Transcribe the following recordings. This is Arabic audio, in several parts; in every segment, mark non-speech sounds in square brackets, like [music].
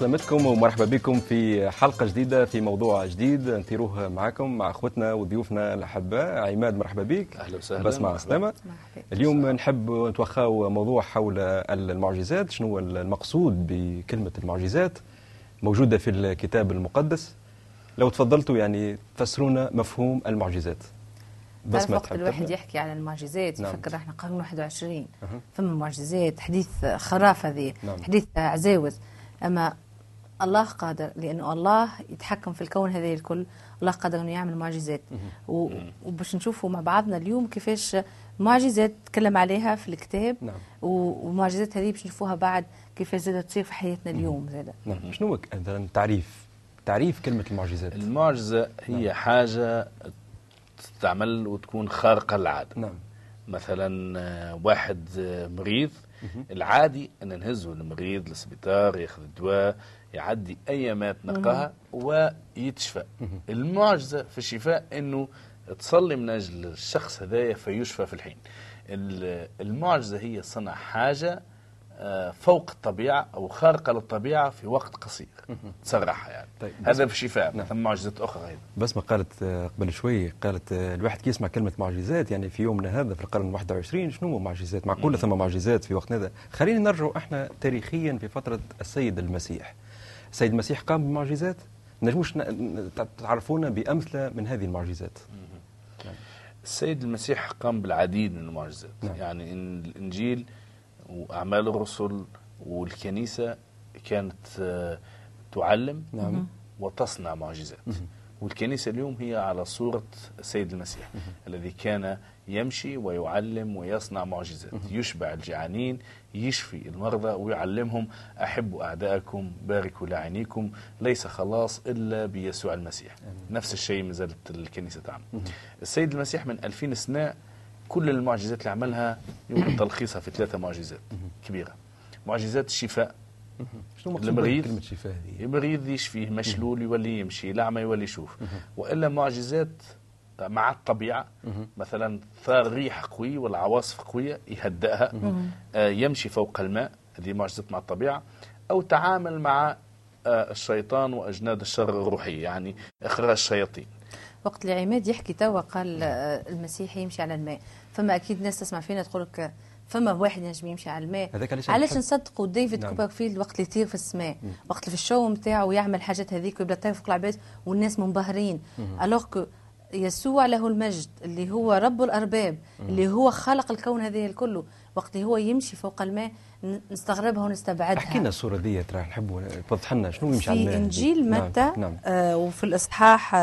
عسلامتكم ومرحبا بكم في حلقة جديدة في موضوع جديد. نثيروه معكم مع أخوتنا وضيوفنا الأحباء. عماد مرحبا بك. أهلا وسهلا. بس مع السلامة اليوم نحب نتوخاو موضوع حول المعجزات شنو المقصود بكلمة المعجزات موجودة في الكتاب المقدس. لو تفضلتوا يعني تفسرونا مفهوم المعجزات. بس ما وقت الواحد يحكي على المعجزات نعم. يفكر إحنا قرن 21 أه. فما معجزات حديث خراف هذه نعم. حديث عزاوز. أما الله قادر لأنه الله يتحكم في الكون هذا الكل. الله قادر إنه يعمل معجزات. وباش نشوفوا مع بعضنا اليوم كيفاش معجزات تكلم عليها في الكتاب. نعم. ومعجزات هذه باش نشوفوها بعد كيفاش زادت تصير في حياتنا اليوم زاد نعم. شنو مثلا تعريف؟ تعريف كلمة المعجزات. المعجزة هي نعم. حاجة تستعمل وتكون خارقة للعادة. نعم. مثلا آه، واحد آه، مريض. العادي أن نهزه المريض للسبيطار ياخذ الدواء يعدي ايامات نقاها ويتشفى. المعجزة في الشفاء إنه تصلي من أجل الشخص هذايا فيشفى في الحين. المعجزة هي صنع حاجة آه، فوق الطبيعة أو خارقة للطبيعة في وقت قصير. تسرعها يعني. طيب هذا في الشفاء نعم. ثم معجزات أخرى أيضا. بس ما قالت آه، قبل شوي قالت آه، الواحد كي يسمع كلمة معجزات يعني في يومنا هذا في القرن 21 شنو معجزات؟ معقولة ثم معجزات في وقتنا هذا؟ خلينا نرجع إحنا تاريخيا في فترة السيد المسيح. السيد المسيح قام بمعجزات. نجموش تعرفونا بأمثلة من هذه المعجزات. السيد المسيح قام بالعديد من المعجزات. نعم. يعني إن الإنجيل وأعمال الرسل والكنيسة كانت آه، تعلم نعم. وتصنع معجزات. والكنيسة اليوم هي على صورة السيد المسيح الذي كان يمشي ويعلم ويصنع معجزات يشبع الجعانين يشفي المرضى ويعلمهم أحبوا أعداءكم باركوا لاعنيكم ليس خلاص إلا بيسوع المسيح. نفس الشيء ما زالت الكنيسة تعمل. السيد المسيح من ألفين سنة كل المعجزات اللي عملها يمكن [coughs] تلخيصها في ثلاثة معجزات كبيرة. معجزات الشفاء شنو المريض؟ كلمة شفاء هذه؟ المريض يشفيه مشلول يولي يمشي الأعمى يولي يشوف. وإلا معجزات مع الطبيعة مثلا ثار ريح قوي ولا عواصف قوية يهدئها آه يمشي فوق الماء هذه معجزة مع الطبيعة أو تعامل مع آه الشيطان وأجناد الشر الروحية يعني إخراج الشياطين. وقت اللي عماد يحكي توا قال آه، المسيح يمشي على الماء فما أكيد ناس تسمع فينا تقول لك فما واحد ينجم يمشي على الماء علاش نصدقوا ديفيد نعم. كوبرفيلد وقت اللي يطير في السماء مم. وقت اللي في ال show نتاعو ويعمل حاجات هذيك ويبدا يطير فوق العباد والناس منبهرين alors que يسوع له المجد اللي هو رب الأرباب مم. اللي هو خلق الكون هذه الكل وقت اللي هو يمشي فوق الماء نستغربها ونستبعدها. احكي لنا الصورة دي ترى نحبوا توضح لنا شنو يمشي في إنجيل نعم، متى نعم. آه وفي الإصحاح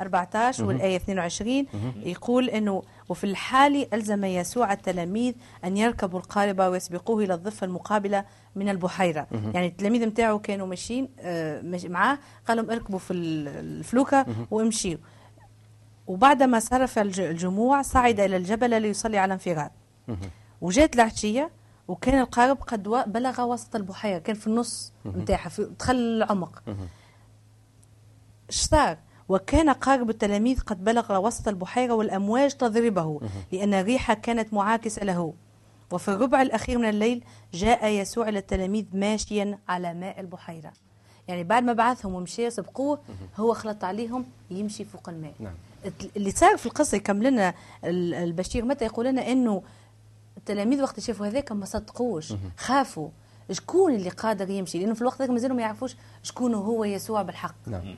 14 والآية 22 يقول إنه وفي الحال ألزم يسوع التلاميذ أن يركبوا القاربة ويسبقوه إلى الضفة المقابلة من البحيرة. يعني التلاميذ نتاعو كانوا ماشيين آه، معاه قال لهم اركبوا في الفلوكة وامشيوا. وبعدما صرف الجموع صعد إلى الجبل ليصلي على انفراد. وجات العشية وكان القارب قد بلغ وسط البحيرة كان في النص نتاعها دخل العمق. صار؟ وكان قارب التلاميذ قد بلغ وسط البحيرة والأمواج تضربه لأن الريح كانت معاكسة له. وفي الربع الأخير من الليل جاء يسوع إلى التلاميذ ماشيا على ماء البحيرة. يعني بعد ما بعثهم ومشي سبقوه هو خلط عليهم يمشي فوق الماء. نعم. اللي صار في القصة يكمل لنا البشير متى يقول لنا أنه التلاميذ وقت شافوا هذاك ما صدقوش خافوا. شكون اللي قادر يمشي؟ لأنه في الوقت ذاك مازالوا ما يعرفوش شكون هو يسوع بالحق. نعم.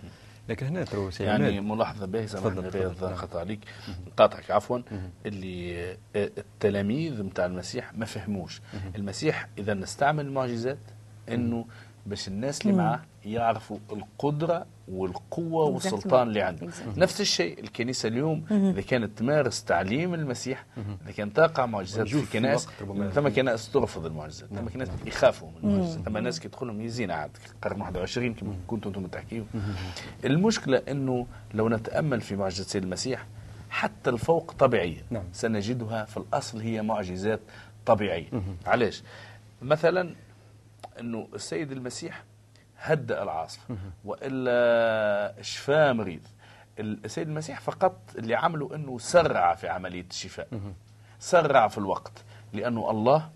لكن هنا ترى يعني ملاحظة باهيه سامحني رياض نعم. خطأ عليك. قاطعك عفوا. اللي التلاميذ نتاع المسيح ما فهموش. المسيح إذا نستعمل المعجزات إنه باش الناس اللي معاه يعرفوا القدرة والقوة والسلطان اللي عنده. نفس الشيء الكنيسة اليوم إذا كانت تمارس تعليم المسيح إذا كانت تقع معجزات في الكنائس ثم كنائس ترفض المعجزات ثم كنائس يخافوا من المعجزات. ثم ناس كيدخلهم يزين عاد قرن 21 كما كنتم أنتم تحكيوا المشكلة إنه لو نتأمل في معجزة سيد المسيح حتى الفوق طبيعية نعم. سنجدها في الأصل هي معجزات طبيعية. علاش مثلا إنه السيد المسيح هدأ العاصفة وإلا شفاء مريض. السيد المسيح فقط اللي عمله أنه سرع في عملية الشفاء. سرع في الوقت. لأنه الله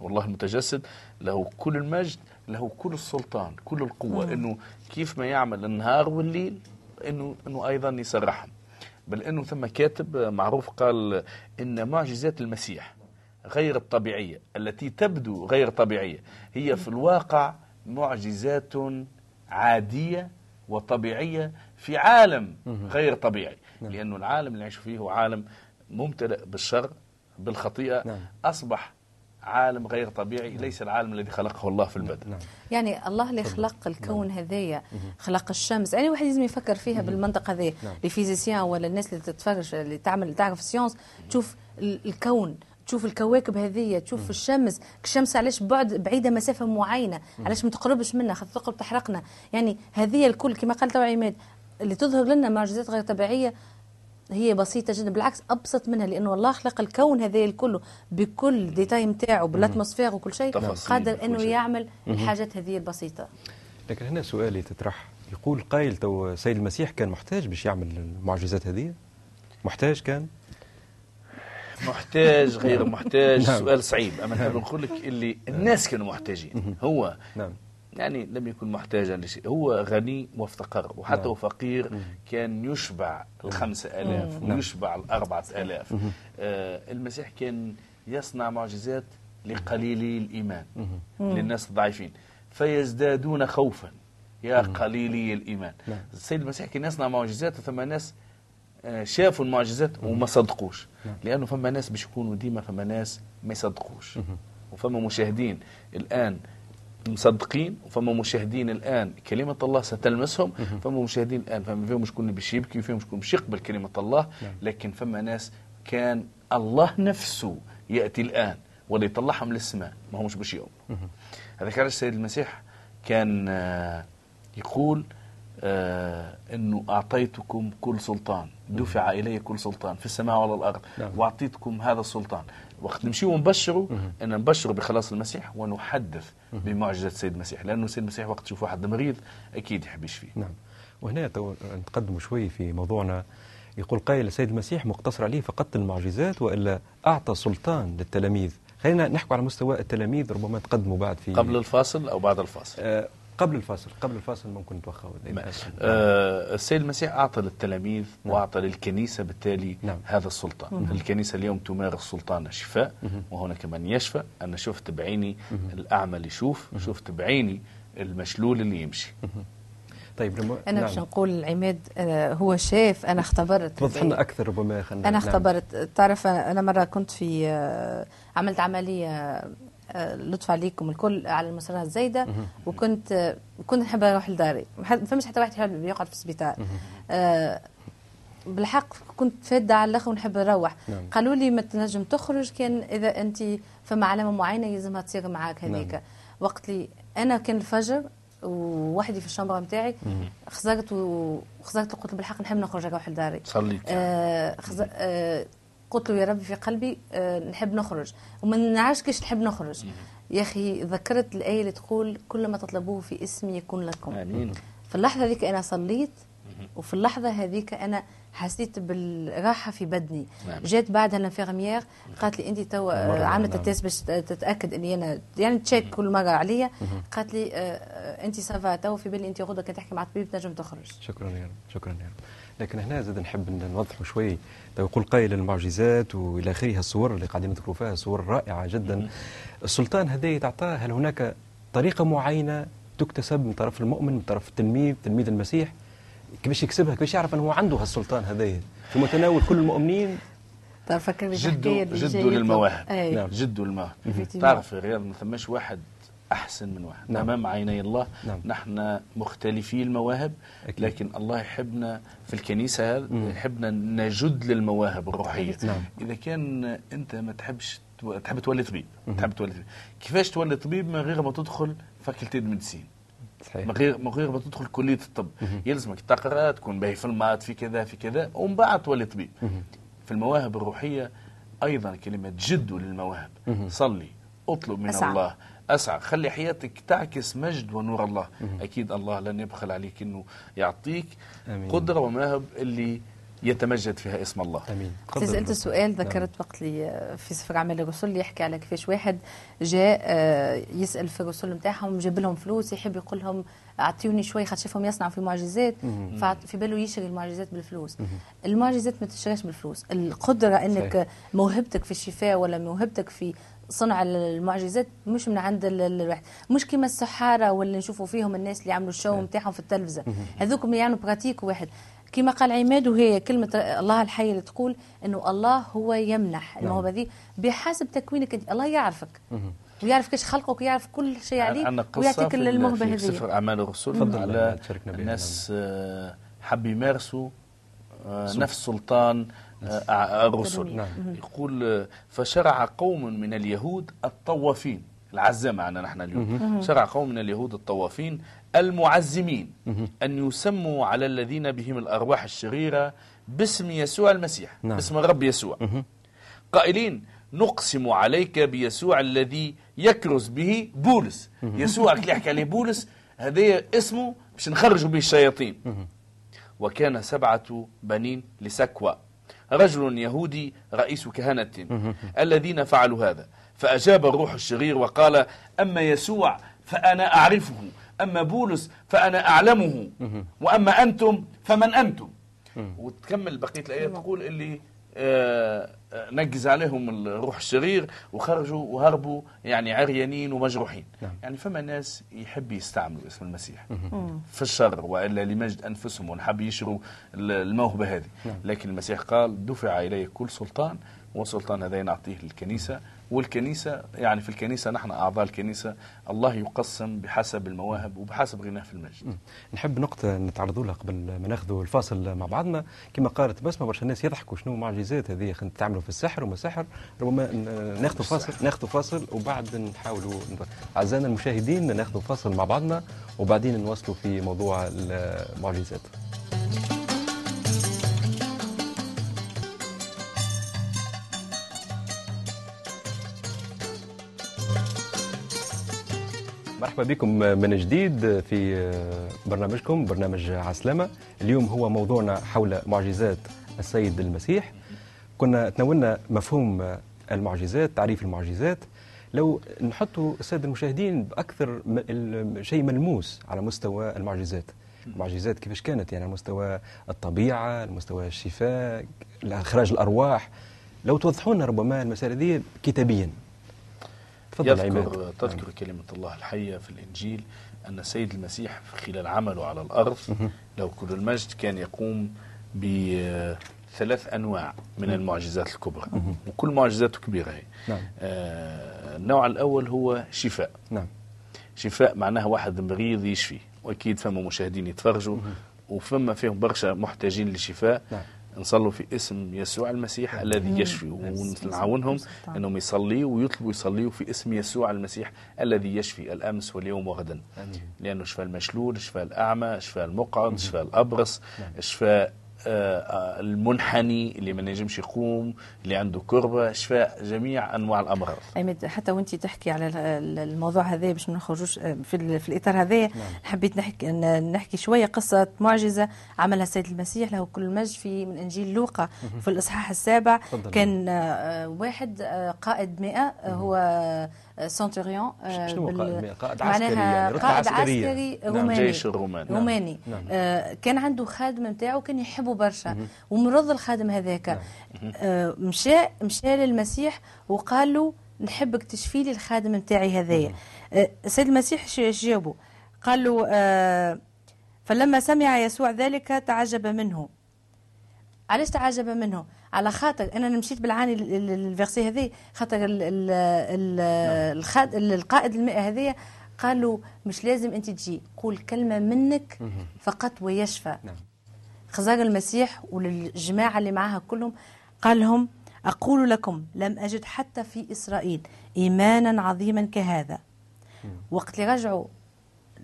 والله المتجسد له كل المجد له كل السلطان كل القوة. أنه كيف ما يعمل النهار والليل أنه, إنه أيضا يسرحهم بل أنه ثم كاتب معروف قال إن معجزات المسيح غير الطبيعية التي تبدو غير طبيعية هي في الواقع معجزات عادية وطبيعية في عالم غير طبيعي نعم. لأنه العالم اللي نعيش فيه هو عالم ممتلئ بالشر بالخطيئة نعم. أصبح عالم غير طبيعي نعم. ليس العالم الذي خلقه الله في البدء نعم. يعني الله اللي خلق الكون نعم. هذايا خلق الشمس يعني واحد لازم يفكر فيها بالمنطق هذا نعم. ال physiciens ولا الناس اللي تتفرج اللي تعمل تعرف ال science تشوف الكون تشوف الكواكب هذه تشوف مم. الشمس. الشمس علاش بعد بعيدة مسافة معينة؟ علاش ما تقربش منها؟ خاطر تقرب تحرقنا. يعني هذه الكل كما قال تو عماد اللي تظهر لنا معجزات غير طبيعية هي بسيطة جدا بالعكس أبسط منها لأنه الله خلق الكون هذا الكل بكل détail نتاعو بال atmosphère وكل شيء قادر إنه يعمل الحاجات هذه البسيطة. لكن هنا سؤالي تطرح يقول قائل تو سيد المسيح كان محتاج باش يعمل المعجزات هذه محتاج كان؟ محتاج غير محتاج. نعم. سؤال صعيب. أما نحب نقول لك اللي الناس كانوا محتاجين. هو نعم. يعني لم يكن محتاجا لشيء. هو غني وافتقر وحتى نعم. فقير كان يشبع الخمسة آلاف نعم. ويشبع الأربعة آلاف. آه المسيح كان يصنع معجزات لقليلي الإيمان للناس الضعيفين. فيزدادون خوفا يا قليلي الإيمان. نعم. السيد المسيح كان يصنع معجزات ثم ناس شافوا المعجزات وما صدقوش. نعم. لأنه فما ناس باش يكونوا ديما فما ناس ما يصدقوش. وفما مشاهدين الآن مصدقين وفما مشاهدين الآن كلمة الله ستلمسهم. فما مشاهدين الآن فما فيهم شكون باش يبكي وفيهم شكون باش يقبل كلمة الله. نعم. لكن فما ناس كان الله نفسه يأتي الآن ولا يطلعهم للسماء ما همش باش يوم هذا كان السيد المسيح كان آه، يقول آه إنه أعطيتكم كل سلطان. دفع إلي كل سلطان. في السماء وعلى الأرض. نعم. وأعطيتكم هذا السلطان. وقت نمشي ونبشروا إن نبشروا بخلاص المسيح ونحدث بمعجزة السيد المسيح. لأنه السيد المسيح وقت تشوف واحد مريض أكيد يحب يشفيه. نعم. وهنا نتقدم شوي في موضوعنا. يقول قائل السيد المسيح مقتصر عليه فقط المعجزات وإلا أعطى سلطان للتلاميذ. خلينا نحكي على مستوى التلاميذ ربما تقدموا بعد في قبل الفاصل أو بعد الفاصل. آه قبل الفاصل قبل الفاصل ممكن نتوخى آه السيد المسيح أعطى للتلاميذ نعم. وأعطى للكنيسة بالتالي نعم. هذا السلطان مم. الكنيسة اليوم تمارس سلطان الشفاء وهناك من يشفى أنا شفت بعيني الأعمى اللي يشوف شفت بعيني المشلول اللي يمشي طيب رمو... أنا باش نعم. نقول عماد آه هو شاف أنا اختبرت توضح لنا أكثر ربما خلنا أنا نعم. اختبرت نعم. تعرف أنا مرة كنت في آه عملت عملية لطف عليكم الكل على المسرات الزايدة. وكنت كنت نحب أروح لداري. ما فماش حتى واحد يحب يقعد في السبيطار. آه بالحق كنت فاده على الآخر ونحب نروح. نعم. قالوا لي ما تنجم تخرج كان إذا أنت فما علامه معينة يلزمها تصير معاك هذيك نعم. وقت لي أنا كان الفجر ووحدي في الشامبر نتاعي خزرت وخزرت قلت بالحق نحب نخرج أروح لداري. صليت آه, آه قلت له يا ربي في قلبي آه، نحب نخرج. وما نعرفش كيش نحب نخرج. يا أخي ذكرت الآية اللي تقول كل ما تطلبوه في اسمي يكون لكم. آمين. في اللحظة هذيك أنا صليت وفي اللحظة هذيك أنا حسيت بالراحة في بدني. نعم. جات بعدها ال infirmière قالت لي أنت تو عملت. ال test باش تتأكد إني أنا يعني check كل مرة عليا. قالت لي آه، آه، أنت ça va تو في بالي أنت غدوة كي تحكي مع الطبيب تنجم تخرج. شكرا يا رب. شكرا يا رب. لكن هنا زاد نحب نوضحوا شوي. يقول قائل المعجزات وإلى اخره الصور اللي قاعدين نذكروا فيها صور رائعة جدا. السلطان هذا تعطاه هل هناك طريقة معينة تكتسب من طرف المؤمن من طرف التلميذ تلميذ المسيح؟ كيفاش يكسبها؟ كيفاش يعرف أنه هو عنده هالسلطان هذا في متناول كل المؤمنين؟ تعرف جدوا جدوا للمواهب. نعم. جدوا للمواهب. تعرف يا رياض ما ثماش واحد أحسن من واحد. نعم. أمام عيني الله. نعم. نحن مختلفي المواهب أكيد. لكن الله يحبنا في الكنيسة هذا يحبنا نجد للمواهب الروحية. نعم. إذا كان أنت ما تحبش تحب تولي طبيب. تحب تولي طبيب. كيفاش تولي طبيب؟ من غير ما تدخل faculté médecine صحيح. من غير من غير ما تدخل كلية الطب. يلزمك تقرأ تكون باهي في ال maths في كذا في كذا ومن بعد تولي طبيب. في المواهب الروحية أيضا كلمة جدوا للمواهب. صلي اطلب من أسعى. الله أسعى. خلي حياتك تعكس مجد ونور الله. مم. أكيد الله لن يبخل عليك إنه يعطيك أمين. قدرة ومواهب اللي يتمجد فيها اسم الله. آمين. سالت السؤال نعم. ذكرت وقت لي في سفر اعمال الرسل اللي يحكي على كيفاش واحد جاء آه، يسأل في الرسل نتاعهم جاب لهم فلوس يحب يقول لهم أعطيوني شوي خاطر شافهم يصنعوا في معجزات ففي باله يشري المعجزات بالفلوس. المعجزات ما تشراش بالفلوس. القدرة إنك موهبتك في الشفاء ولا موهبتك في صنع المعجزات مش من عند الواحد. مش كما السحارة واللي نشوفوا فيهم الناس اللي يعملوا الشو نتاعهم في التلفزة. هذوك يعملوا براتيك واحد. كما قال عماد وهي كلمة الله الحي اللي تقول أنه الله هو يمنح. نعم. الموهبة ذي بحسب تكوينك أنت. الله يعرفك. ويعرف كيش خلقك ويعرف كل شيء عليك ويعطيك الموهبة هذه سفر أعمال الرسل على الناس نعم. حب يمارسوا نفس سلطان آه، الرسل. نعم. يقول فشرع قوم من اليهود الطوافين. العزة معنا نحن اليوم. شرع قوم من اليهود الطوافين المعزمين. أن يسموا على الذين بهم الأرواح الشريرة باسم يسوع المسيح نعم. باسم الرب يسوع. قائلين نقسم عليك بيسوع الذي يكرز به بولس. يسوع اللي يحكي عليه بولس. هذا اسمه باش نخرجوا به الشياطين. وكان سبعة بنين لسكوى. رجل يهودي رئيس كهنة الذين فعلوا هذا. فأجاب الروح الشرير وقال أما يسوع فأنا أعرفه أما بولس فأنا أعلمه وأما أنتم فمن أنتم. وتكمل بقية الآية تقول اللي نجز عليهم الروح الشرير وخرجوا وهربوا يعني عريانين ومجروحين. نعم. يعني فما ناس يحب يستعملوا اسم المسيح في الشر وإلا لمجد أنفسهم ونحب يشروا الموهبة هذه. نعم. لكن المسيح قال دفع إلي كل سلطان والسلطان هذا نعطيه للكنيسة. والكنيسة يعني في الكنيسة نحن أعضاء الكنيسة. الله يقسم بحسب المواهب وبحسب غناه في المجد. نحب نقطة نتعرضوا لها قبل ما ناخذوا الفاصل مع بعضنا. كما قالت بسمة برشا الناس يضحكوا شنو معجزات هذه تعملوا في السحر وما سحر. ربما ناخذوا فاصل ناخذوا فاصل وبعد نحاولوا أعزائنا المشاهدين ناخذوا فاصل مع بعضنا وبعدين نواصلوا في موضوع المعجزات. مرحبا بكم من جديد في برنامجكم برنامج عسلامة. اليوم هو موضوعنا حول معجزات السيد المسيح. كنا تناولنا مفهوم المعجزات تعريف المعجزات. لو نحطوا السادة المشاهدين بأكثر شيء ملموس على مستوى المعجزات. المعجزات كيفاش كانت؟ يعني على مستوى الطبيعة على مستوى الشفاء إخراج الأرواح. لو توضحوا لنا ربما المسألة دي كتابيا. تفضل يذكر تذكر كلمة الله الحية في الإنجيل أن السيد المسيح خلال عمله على الأرض لو كل المجد كان يقوم بثلاث أنواع من المعجزات الكبرى. وكل معجزاته كبيرة هي. نعم. آه النوع الأول هو شفاء. نعم. شفاء معناها واحد مريض يشفي. وأكيد فما مشاهدين يتفرجوا. وفما فيهم برشا محتاجين لشفاء نعم. نصلوا في اسم يسوع المسيح الذي يشفي ونعاونهم إنهم يصليوا ويطلبوا يصليوا في اسم يسوع المسيح الذي يشفي الأمس واليوم وغدا. لأنه شفاء المشلول شفاء الأعمى شفاء المقعد شفاء الأبرص نعم. شفاء المنحني اللي ما نجمش يقوم اللي عنده كربة شفاء جميع أنواع الأمراض. أيمد حتى وانت تحكي على الموضوع هذا باش ما نخرجوش آه، في, في الإطار هذا نعم. حبيت نحكي نحكي شوية قصة معجزة عملها السيد المسيح له كل المجد في من إنجيل لوقا في الإصحاح السابع. كان آه، واحد قائد مئة هو سنتوريون شنو قائد قائد عسكري يعني قائد عسكري نعم، روماني. جيش الروماني. روماني. نعم. آه كان عنده خادم نتاعو كان يحبه برشا. ومرض الخادم هذاك. نعم. آه مشى مشى للمسيح وقال له نحبك تشفي لي الخادم نتاعي هذايا. آه السيد المسيح جاوبه قال له آه فلما سمع يسوع ذلك تعجب منه. علاش تعجب منه؟ على خاطر أنا مشيت بالعاني الفيرسي هذه خاطر ال ال ال القائد المئة هذه قالوا مش لازم أنت تجي. قول كلمة منك فقط ويشفى. نعم. خزاق المسيح وللجماعة اللي معها كلهم قال لهم أقول لكم لم أجد حتى في إسرائيل إيمانا عظيما كهذا. وقت اللي رجعوا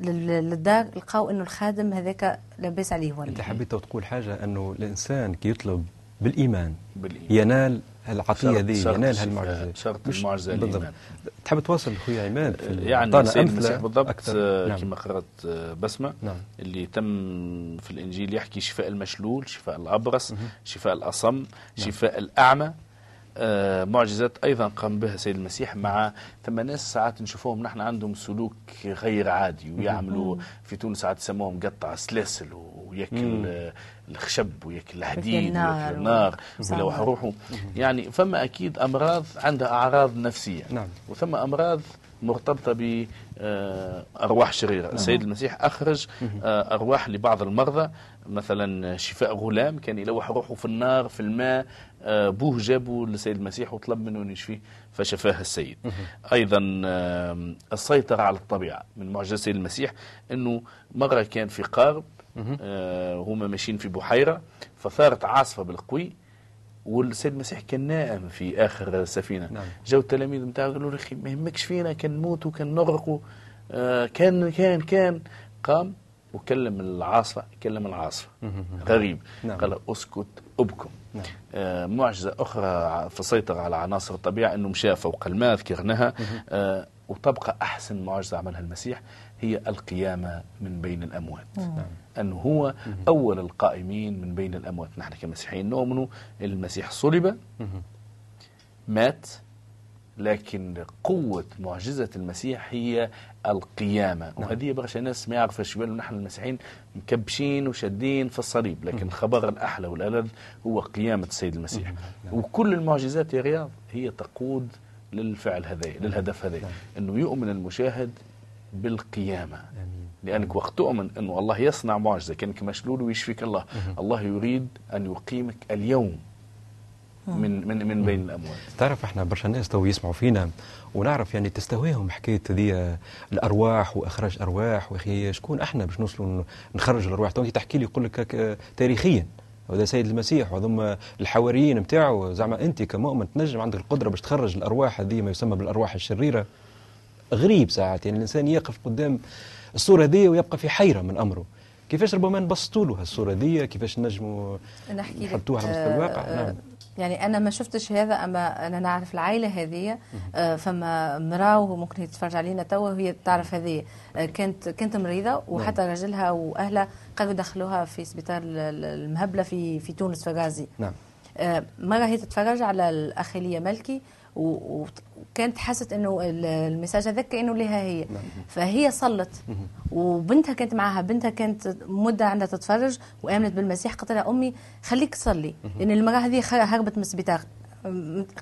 للدار لقاو إنه الخادم هذاك لاباس عليه ولا أنت حبيت تقول حاجة إنه الإنسان كي يطلب بالإيمان, بالإيمان. ينال العطية ذي ينال هالمعجزة شرط المعجزة الايمان تحب تواصل خويا عماد يعني سيد المسيح بالضبط أكثر. نعم. كما قرأت بسمة نعم. اللي تم في الإنجيل يحكي شفاء المشلول شفاء الأبرص شفاء الأصم نعم. شفاء الأعمى آه معجزات أيضا قام بها سيد المسيح مع ثم ناس ساعات نشوفوهم نحن عندهم سلوك غير عادي ويعملوا في تونس ساعات يسموهم قطع سلاسل وياكل الخشب وياكل الحديد وياكل النار ولو روحوا يعني فما أكيد أمراض عندها أعراض نفسية. نعم. وثم أمراض مرتبطة بأرواح آه، شريرة. نعم. السيد المسيح أخرج آه، أرواح لبعض المرضى مثلا شفاء غلام كان يلوح روحه في النار في الماء آه، بوه جابوا للسيد المسيح وطلب منه أن يشفيه فشفاه السيد. أيضا السيطرة على الطبيعة من معجزة السيد المسيح أنه مرة كان في قارب هما ماشيين في بحيرة فثارت عاصفة بالقوي والسيد المسيح كان نائم في آخر السفينه نعم. جاو التلاميذ نتاعو قالوا له أخي ما يهمكش فينا كان نموتوا كان نغرقوا آه كان كان كان. قام وكلم العاصفة كلم العاصفة. غريب. نعم. قال أسكت أبكم. نعم. آه معجزة أخرى في السيطرة على عناصر الطبيعة إنه مشى فوق الماء ذكرناها آه وتبقى أحسن معجزه عملها المسيح هي القيامة من بين الأموات. نعم. أنه هو أول القائمين من بين الأموات. نحن كمسيحيين نؤمن المسيح صلب مات لكن قوة معجزة المسيح هي القيامة. نعم. وهذه برشا ناس ما يعرفش بالهم نحن المسيحيين مكبشين وشادين في الصليب لكن الخبر الأحلى والألذ هو قيامة السيد المسيح. نعم. وكل المعجزات يا رياض هي تقود للفعل هذا للهدف هذا نعم. أنه يؤمن المشاهد بالقيامة. آمين. لأنك وقت تؤمن أنه الله يصنع معجزة. كأنك مشلول ويشفيك الله. الله يريد أن يقيمك اليوم من من من بين الاموات تعرف إحنا برشا ناس تو يسمعوا فينا. ونعرف يعني تستهويهم حكاية ذي الأرواح وإخراج أرواح. واخي شكون أحنا باش نوصلوا نخرج الأرواح؟ تو تحكي لي يقول لك تاريخيا. وهذا سيد المسيح وهذوما الحواريين نتاعو زعما أنت كمؤمن تنجم عندك القدرة باش تخرج الأرواح هذه ما يسمى بالأرواح الشريرة. غريب ساعات يعني الإنسان يقف قدام الصورة دي ويبقى في حيرة من أمره. كيفاش ربما نبسطوا له الصورة دي كيفاش نجموا نحطوها على مستوى الواقع؟ آه نعم. يعني أنا ما شفتش هذا أما أنا نعرف العائلة هذه آه فما مراة ممكن تتفرج علينا توا وهي تعرف هذه آه كانت كانت مريضة وحتى نعم. راجلها وأهلها قالوا دخلوها في سبيطار المهبلة في في تونس في غازي نعم آه مرة هي تتفرج على الأخ ملكي وكانت حست إنه المساج هذاك كأنه لها هي نعم. فهي صلت. وبنتها كانت معها. بنتها كانت مدة عندها تتفرج وآمنت بالمسيح قالت لها أمي خليك تصلي. لأن المرأة هذه هربت من السبيطار.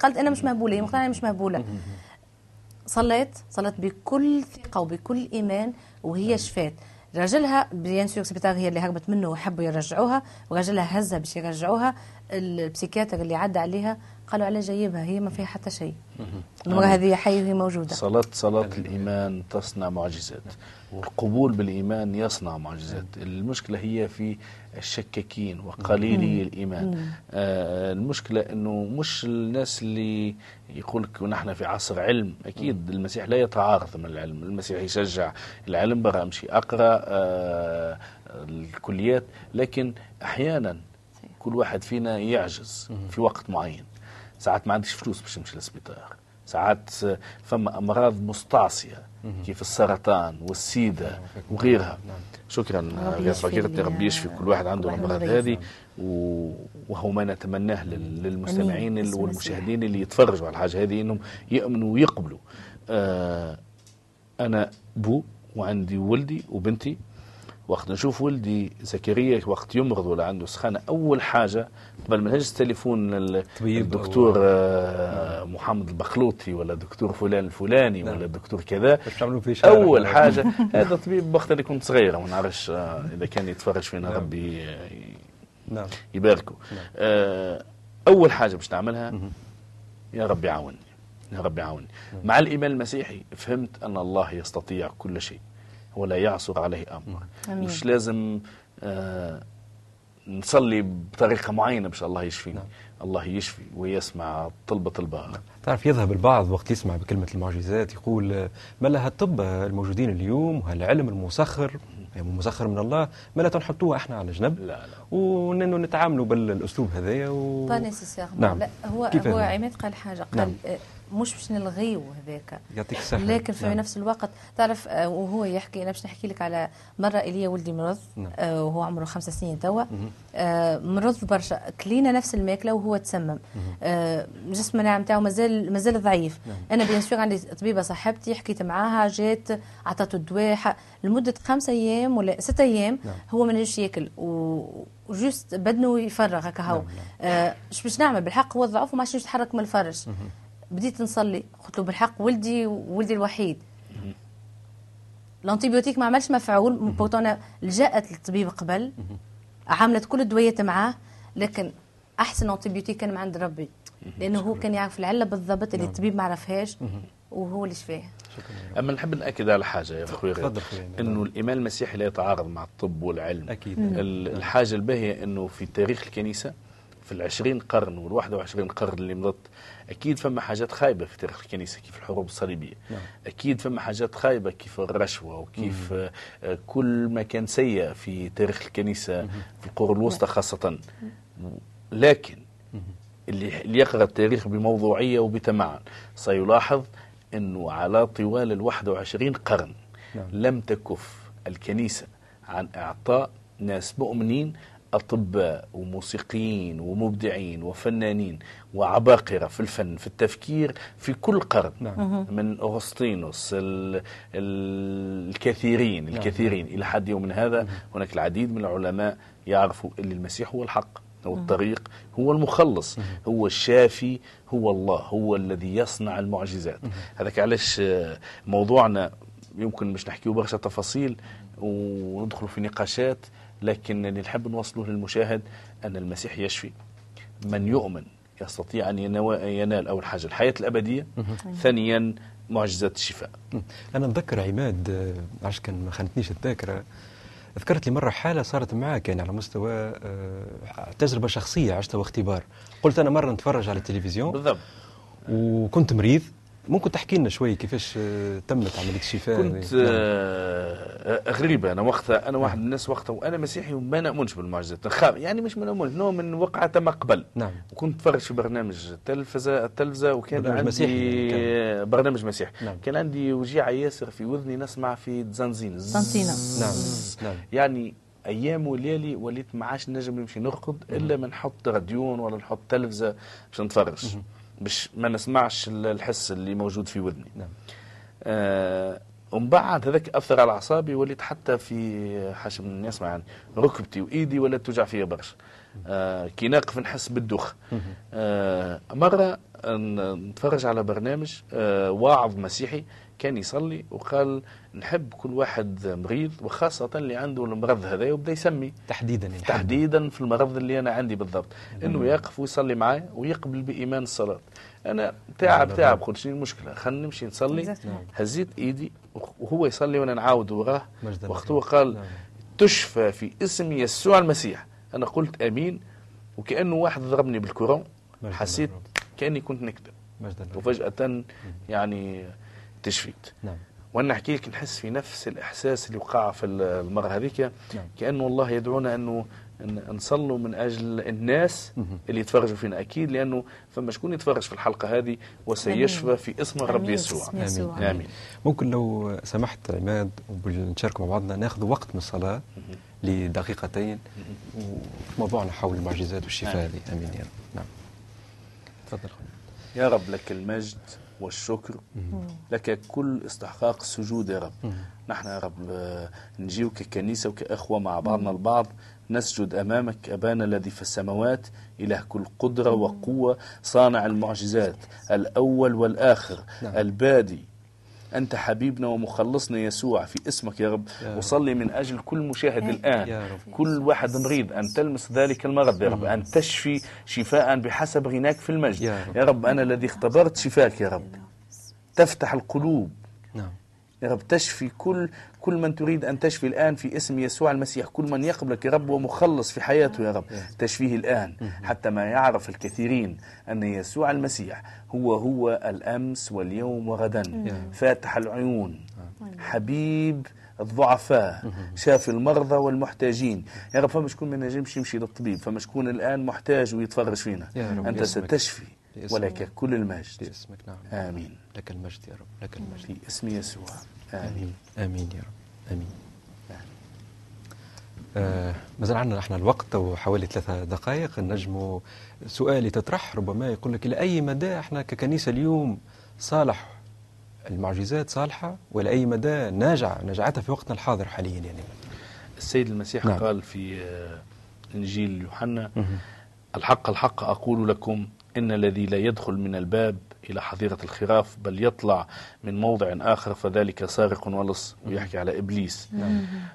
قالت أنا مش مهبولة هي مقتنعة مش مهبولة. صليت. صلت بكل ثقة وبكل إيمان وهي. شفات. راجلها بيان سور سبيطار هي اللي هربت منه وحبوا يرجعوها وراجلها هزها باش يرجعوها. البسيكاتر اللي عدى عليها قالوا على جايبها هي ما فيها حتى شيء. المرأة هذه حية وهي موجودة. صلاة صلاة الإيمان تصنع معجزات. والقبول بالإيمان يصنع معجزات. المشكلة هي في الشكاكين وقليلي الإيمان. آه المشكلة أنه مش الناس اللي يقول لك نحن في عصر علم. أكيد المسيح لا يتعارض من العلم. المسيح يشجع العلم برا أمشي أقرأ آه الكليات. لكن أحيانا كل واحد فينا يعجز في وقت معين. ساعات ما عندكش فلوس باش تمشي للسبيطار. ساعات فما أمراض مستعصية كيف السرطان والسيدة وغيرها. شكرا فكرة ربي يشفي كل واحد عنده الأمراض هذه وهو ما نتمناه للمستمعين والمشاهدين اللي يتفرجوا على الحاجة هذه إنهم يؤمنوا ويقبلوا. آه أنا بو وعندي ولدي وبنتي وقت نشوف ولدي زكريا وقت يمرض ولا عنده سخانة أول حاجة قبل ما نهز التليفون للدكتور آه محمد البخلوطي ولا دكتور فلان الفلاني نعم. ولا دكتور كذا أول حاجة [laughs] هذا طبيب وقت اللي كنت صغيرة ما نعرفش آه إذا كان يتفرج فينا نعم. ربي نعم. يباركه نعم. آه أول حاجة باش نعملها يا ربي عاوني يا ربي عاوني نعم. مع الإيمان المسيحي فهمت أن الله يستطيع كل شيء ولا يعصر عليه أمر أمين. مش لازم آه نصلي بطريقة معينة باش الله يشفيني نعم. الله يشفي ويسمع طلبة طلبة نعم. تعرف يذهب البعض وقت يسمع بكلمة المعجزات يقول ما لها الطب الموجودين اليوم وهالعلم المسخر يعني مسخر من الله ما لا تنحطوها إحنا على جنب لا لا ونتعاملوا نتعاملوا بالأسلوب هذايا و... نعم. لا هو هو عماد قال حاجة قال نعم. آه، مش باش نلغيو هذاك. يعطيك الصحة. لكن في نعم. نفس الوقت تعرف آه، وهو يحكي أنا باش نحكي لك على مرة إلي ولدي مرض نعم. آه وهو عمره خمس سنين توا. مرض برشا. كلينا نفس الماكلة وهو تسمم. جسم المناعة نتاعو مازال مازال ضعيف. نعم. أنا بيان سور عندي طبيبة صاحبتي حكيت معاها جات عطاته الدواء لمدة خمسة أيام ولا ستة أيام نعم. هو ما نجمش ياكل. و و juste بدنه يفرغ هكا هو. آه باش نعمل بالحق هو ضعف وما عادش يتحرك من الفرش بديت نصلي قلت له بالحق ولدي ولدي الوحيد. ال antibiotique ما عملش مفعول بوتونا لجأت للطبيب قبل عملت كل الدويات معاه لكن أحسن antibiotique كان من عند ربي. لأنه هو كان يعرف العلة بالضبط اللي نعم. الطبيب ما عرفهاش. وهو اللي شفاه أما نحب نأكد على حاجة يا أخوي غير إنه الايمان المسيحي لا يتعارض مع الطب والعلم. أكيد. الحاجة الباهية إنه في تاريخ الكنيسة في العشرين قرن والواحد وعشرين قرن اللي مضت أكيد فما حاجات خايبة في تاريخ الكنيسة كيف الحروب الصليبية. نعم. أكيد فما حاجات خايبة كيف الرشوة وكيف مم. آه، كل ما كان سيء في تاريخ الكنيسة مم. في القرون الوسطى نعم. خاصة. لكن اللي اللي يقرأ التاريخ بموضوعية وبتمعن سيلاحظ أنه على طوال الواحد وعشرين قرن نعم. لم تكف الكنيسة عن إعطاء ناس مؤمنين أطباء وموسيقيين ومبدعين وفنانين وعباقرة في الفن في التفكير في كل قرن نعم. من أغسطينوس ال الكثيرين نعم. الكثيرين إلى حد يومنا هذا هناك العديد من العلماء يعرفوا أن المسيح هو الحق هو الطريق هو المخلص هو الشافي هو الله هو الذي يصنع المعجزات. هذاك علاش موضوعنا يمكن مش نحكيه برشا تفاصيل وندخل في نقاشات لكن اللي نحب نوصله للمشاهد أن المسيح يشفي. من يؤمن يستطيع أن ينال أول حاجة الحياة الأبدية ثانيا معجزات الشفاء. أنا نذكر عماد آه، عشان كان ما خانتنيش الذاكرة. ذكرت لي مرة حالة صارت معك يعني على مستوى آه، تجربة شخصية عشتها واختبار قلت أنا مرة نتفرج على التلفزيون. بالضبط. وكنت مريض. ممكن تحكي لنا شوي كيفاش آه، تمت عملية الشفاء؟ كنت نعم. آه غريبة. أنا وقتها أنا واحد من الناس وقتها وأنا مسيحي وما نأمنش بالمعجزات. يعني مش ما نأمنش نوع من وقعة تم قبل نعم. وكنت اتفرج في برنامج التلفزة التلفزة وكان برنامج عندي مسيحي كان. برنامج مسيحي. نعم. كان عندي وجيعه ياسر في وذني نسمع في زنزين زنزينه نعم. نعم. يعني أيام وليالي وليت ما عادش نجم نمشي نرقد إلا ما نحط راديون ولا نحط تلفزة باش نتفرج. باش ما نسمعش الحس اللي موجود في ودني. نعم. آه ومن بعد هذاك أثر على أعصابي وليت حتى في من يسمع يعني ركبتي وإيدي ولات توجع فيا برشا. آه كي ناقف نحس بالدوخ. آه مرة نتفرج على برنامج آه واعظ مسيحي كان يصلي وقال نحب كل واحد مريض وخاصة اللي عنده المرض هذا وبدا يسمي. تحديدا يعني. تحديدا في المرض اللي أنا عندي بالضبط. إنه يقف ويصلي معي ويقبل بإيمان الصلاة. أنا تعب تعب قلت شنو المشكلة؟ خلينا نمشي نصلي. هزيت إيدي وهو يصلي وأنا نعاود وراه. وقت هو قال نعم. تشفى في اسم يسوع المسيح. أنا قلت أمين. وكأنه واحد ضربني بالكرون حسيت كأني كنت نكذب وفجأة يعني تشفيت نعم. وأنا نحكي لك نحس في نفس الإحساس اللي وقع في المرة هذيك نعم. كأنه الله يدعونا أنه نصلوا من أجل الناس اللي يتفرجوا فينا. أكيد لأنه فما شكون يتفرج في الحلقة هذه وسيشفى في اسم الرب يسوع. آمين. آمين. آمين. ممكن لو سمحت عماد ونشارك مع بعضنا ناخذ وقت من الصلاة لدقيقتين وموضوعنا حول المعجزات والشفاء هذه. آمين يا رب. نعم. تفضل يا رب لك المجد. والشكر. لك كل استحقاق السجود يا رب. نحن يا رب نجيو ككنيسة وكأخوة مع بعضنا البعض نسجد أمامك أبانا الذي في السماوات إله كل قدرة وقوة صانع المعجزات الأول والآخر نعم. البادي أنت حبيبنا ومخلصنا يسوع في اسمك يا رب. يا وصلي من أجل كل مشاهد الآن. كل واحد مريض أن تلمس ذلك المرض يا رب. أن تشفي شفاء بحسب غناك في المجد. يا رب, أنا الذي اختبرت شفاك يا رب. تفتح القلوب. يا رب تشفي كل كل من تريد أن تشفي الآن في اسم يسوع المسيح كل من يقبلك يا رب ومخلص في حياته يا رب. تشفيه الآن حتى ما يعرف الكثيرين أن يسوع المسيح هو هو الأمس واليوم وغدا. فاتح العيون. حبيب الضعفاء. شاف المرضى والمحتاجين. يا رب فما شكون ما نجمش يمشي للطبيب. فما شكون الآن محتاج ويتفرج فينا. أنت ستشفي. ولك كل المجد. باسمك نعم. آمين. لك المجد يا رب لك المجد. في اسم يسوع. آمين. آمين. يا رب. آمين. آه مازال عندنا إحنا الوقت وحوالي ثلاثة دقائق. نجم سؤال يتطرح ربما يقول لك إلى أي مدى إحنا ككنيسة اليوم صالح المعجزات صالحة وإلى أي مدى ناجع نجعتها في وقتنا الحاضر حاليا يعني؟ السيد المسيح نعم. قال في إنجيل يوحنا الحق الحق أقول لكم إن الذي لا يدخل من الباب إلى حظيرة الخراف بل يطلع من موضع آخر فذلك سارق ولص ويحكي على إبليس.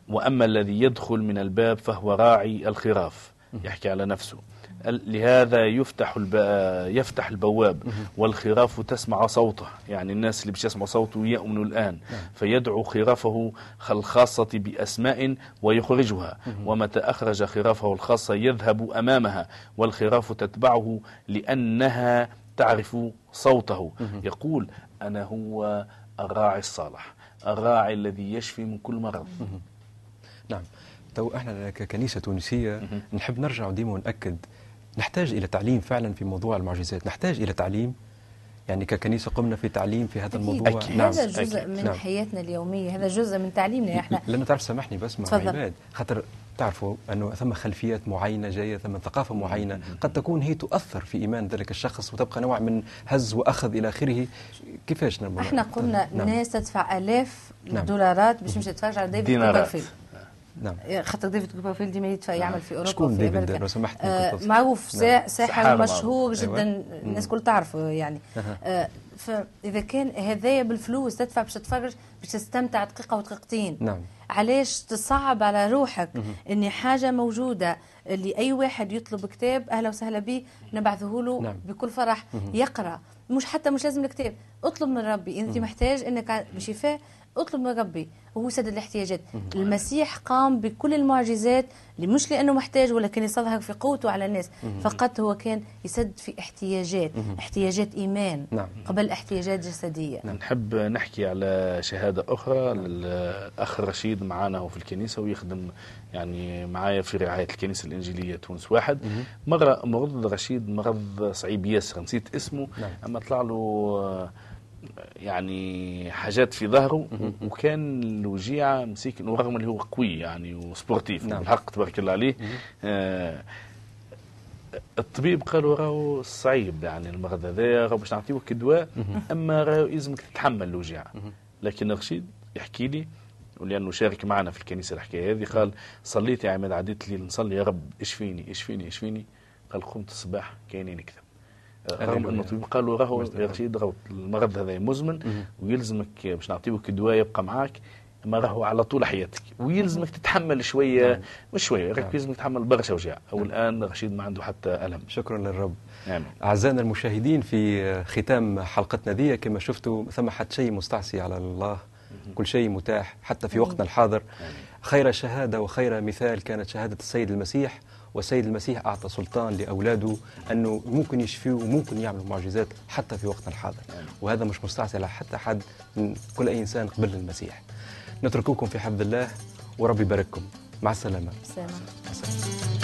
وأما الذي يدخل من الباب فهو راعي الخراف يحكي على نفسه. لهذا يفتح يفتح البواب والخراف تسمع صوته. يعني الناس اللي بيش يسمعوا صوته يؤمنوا الآن. فيدعو خرافه الخاصة بأسماء ويخرجها. ومتى أخرج خرافه الخاصة يذهب أمامها والخراف تتبعه لأنها تعرف صوته. يقول أنا هو الراعي الصالح الراعي الذي يشفي من كل مرض. نعم. تو إحنا ككنيسه تونسية نحب نرجع ديما ونأكد نحتاج إلى تعليم فعلا في موضوع المعجزات نحتاج إلى تعليم يعني ككنيسة قمنا في تعليم في هذا. الموضوع أكيد. نعم. هذا جزء أكيد. من نعم. حياتنا اليومية هذا جزء من تعليمنا إحنا لأنه تعرف سامحني بس مع عماد خاطر تعرفوا أنه ثم خلفيات معينة جاية ثم ثقافة معينة قد تكون هي تؤثر في إيمان ذلك الشخص وتبقى نوع من هز وأخذ إلى آخره كيفاش نعمل إحنا قلنا نعم. ناس تدفع آلاف نعم. الدولارات باش تمشي تتفرج على ديفيد كوبرفيلد نعم. خاطر ديفيد كوبرفيلد ديما يدفع يعمل في أوروبا شكون ديفيد؟ لو سمحت آه معروف نعم. ساحر مشهور جدا. أيوة. الناس كل تعرفه يعني. آه فاذا كان هذايا بالفلوس تدفع باش تتفرج باش تستمتع دقيقة ودقيقتين. نعم. علاش تصعب على روحك ان حاجة موجودة اللي أي واحد يطلب كتاب أهلا وسهلا به نبعثه له نعم. بكل فرح يقرأ. مش حتى مش لازم الكتاب. اطلب من ربي أنت محتاج إنك بشفاء أطلب من ربي وهو سد الاحتياجات. المسيح قام بكل المعجزات اللي مش لأنه محتاج ولكن يظهر في قوته على الناس. فقط هو كان يسد في احتياجات احتياجات إيمان نعم. قبل احتياجات جسدية. نعم. نحب نحكي على شهادة أخرى للأخ رشيد معنا هو في الكنيسة ويخدم يعني معايا في رعاية الكنيسة الإنجيلية تونس واحد. مرة مرض رشيد مرض صعيب ياسر نسيت اسمه. نعم. أما طلع له يعني حاجات في ظهره وكان الوجيعه مسيك ورغم اللي هو قوي يعني وسبورتيف نعم. بالحق تبارك الله عليه. آه الطبيب قالوا راهو صعيب يعني المرض هذايا راهو باش نعطيوك دواء أما راهو يلزمك تتحمل الوجيعه لكن رشيد يحكي لي ولأنه شارك معنا في الكنيسة الحكاية هذه قال صليت يا عماد عديت الليل نصلي يا رب إشفيني إشفيني إشفيني. قال قمت الصباح كاينين نكذب قالوا راهو يا رشيد راهو المرض هذا مزمن ويلزمك باش نعطيوك دواء يبقى معاك أما راهو على طول حياتك. ويلزمك تتحمل شوية نعم. مش شوية نعم. يلزمك تتحمل برشا وجع. أو نعم. الآن رشيد ما عنده حتى ألم. شكرا للرب. آمين. أعزائنا المشاهدين في ختام حلقتنا دي كما شفتوا ثم حتى شيء مستعصي على الله كل شيء متاح حتى في وقتنا الحاضر. خير شهادة وخير مثال كانت شهادة السيد المسيح. والسيد المسيح أعطى سلطان لأولاده أنه ممكن يشفيوا وممكن يعملوا معجزات حتى في وقتنا الحاضر وهذا مش مستعصي على حتى حد من كل أي إنسان قبل المسيح نترككم في حفظ الله ورب يبارككم مع السلامة السلامة. السلامة.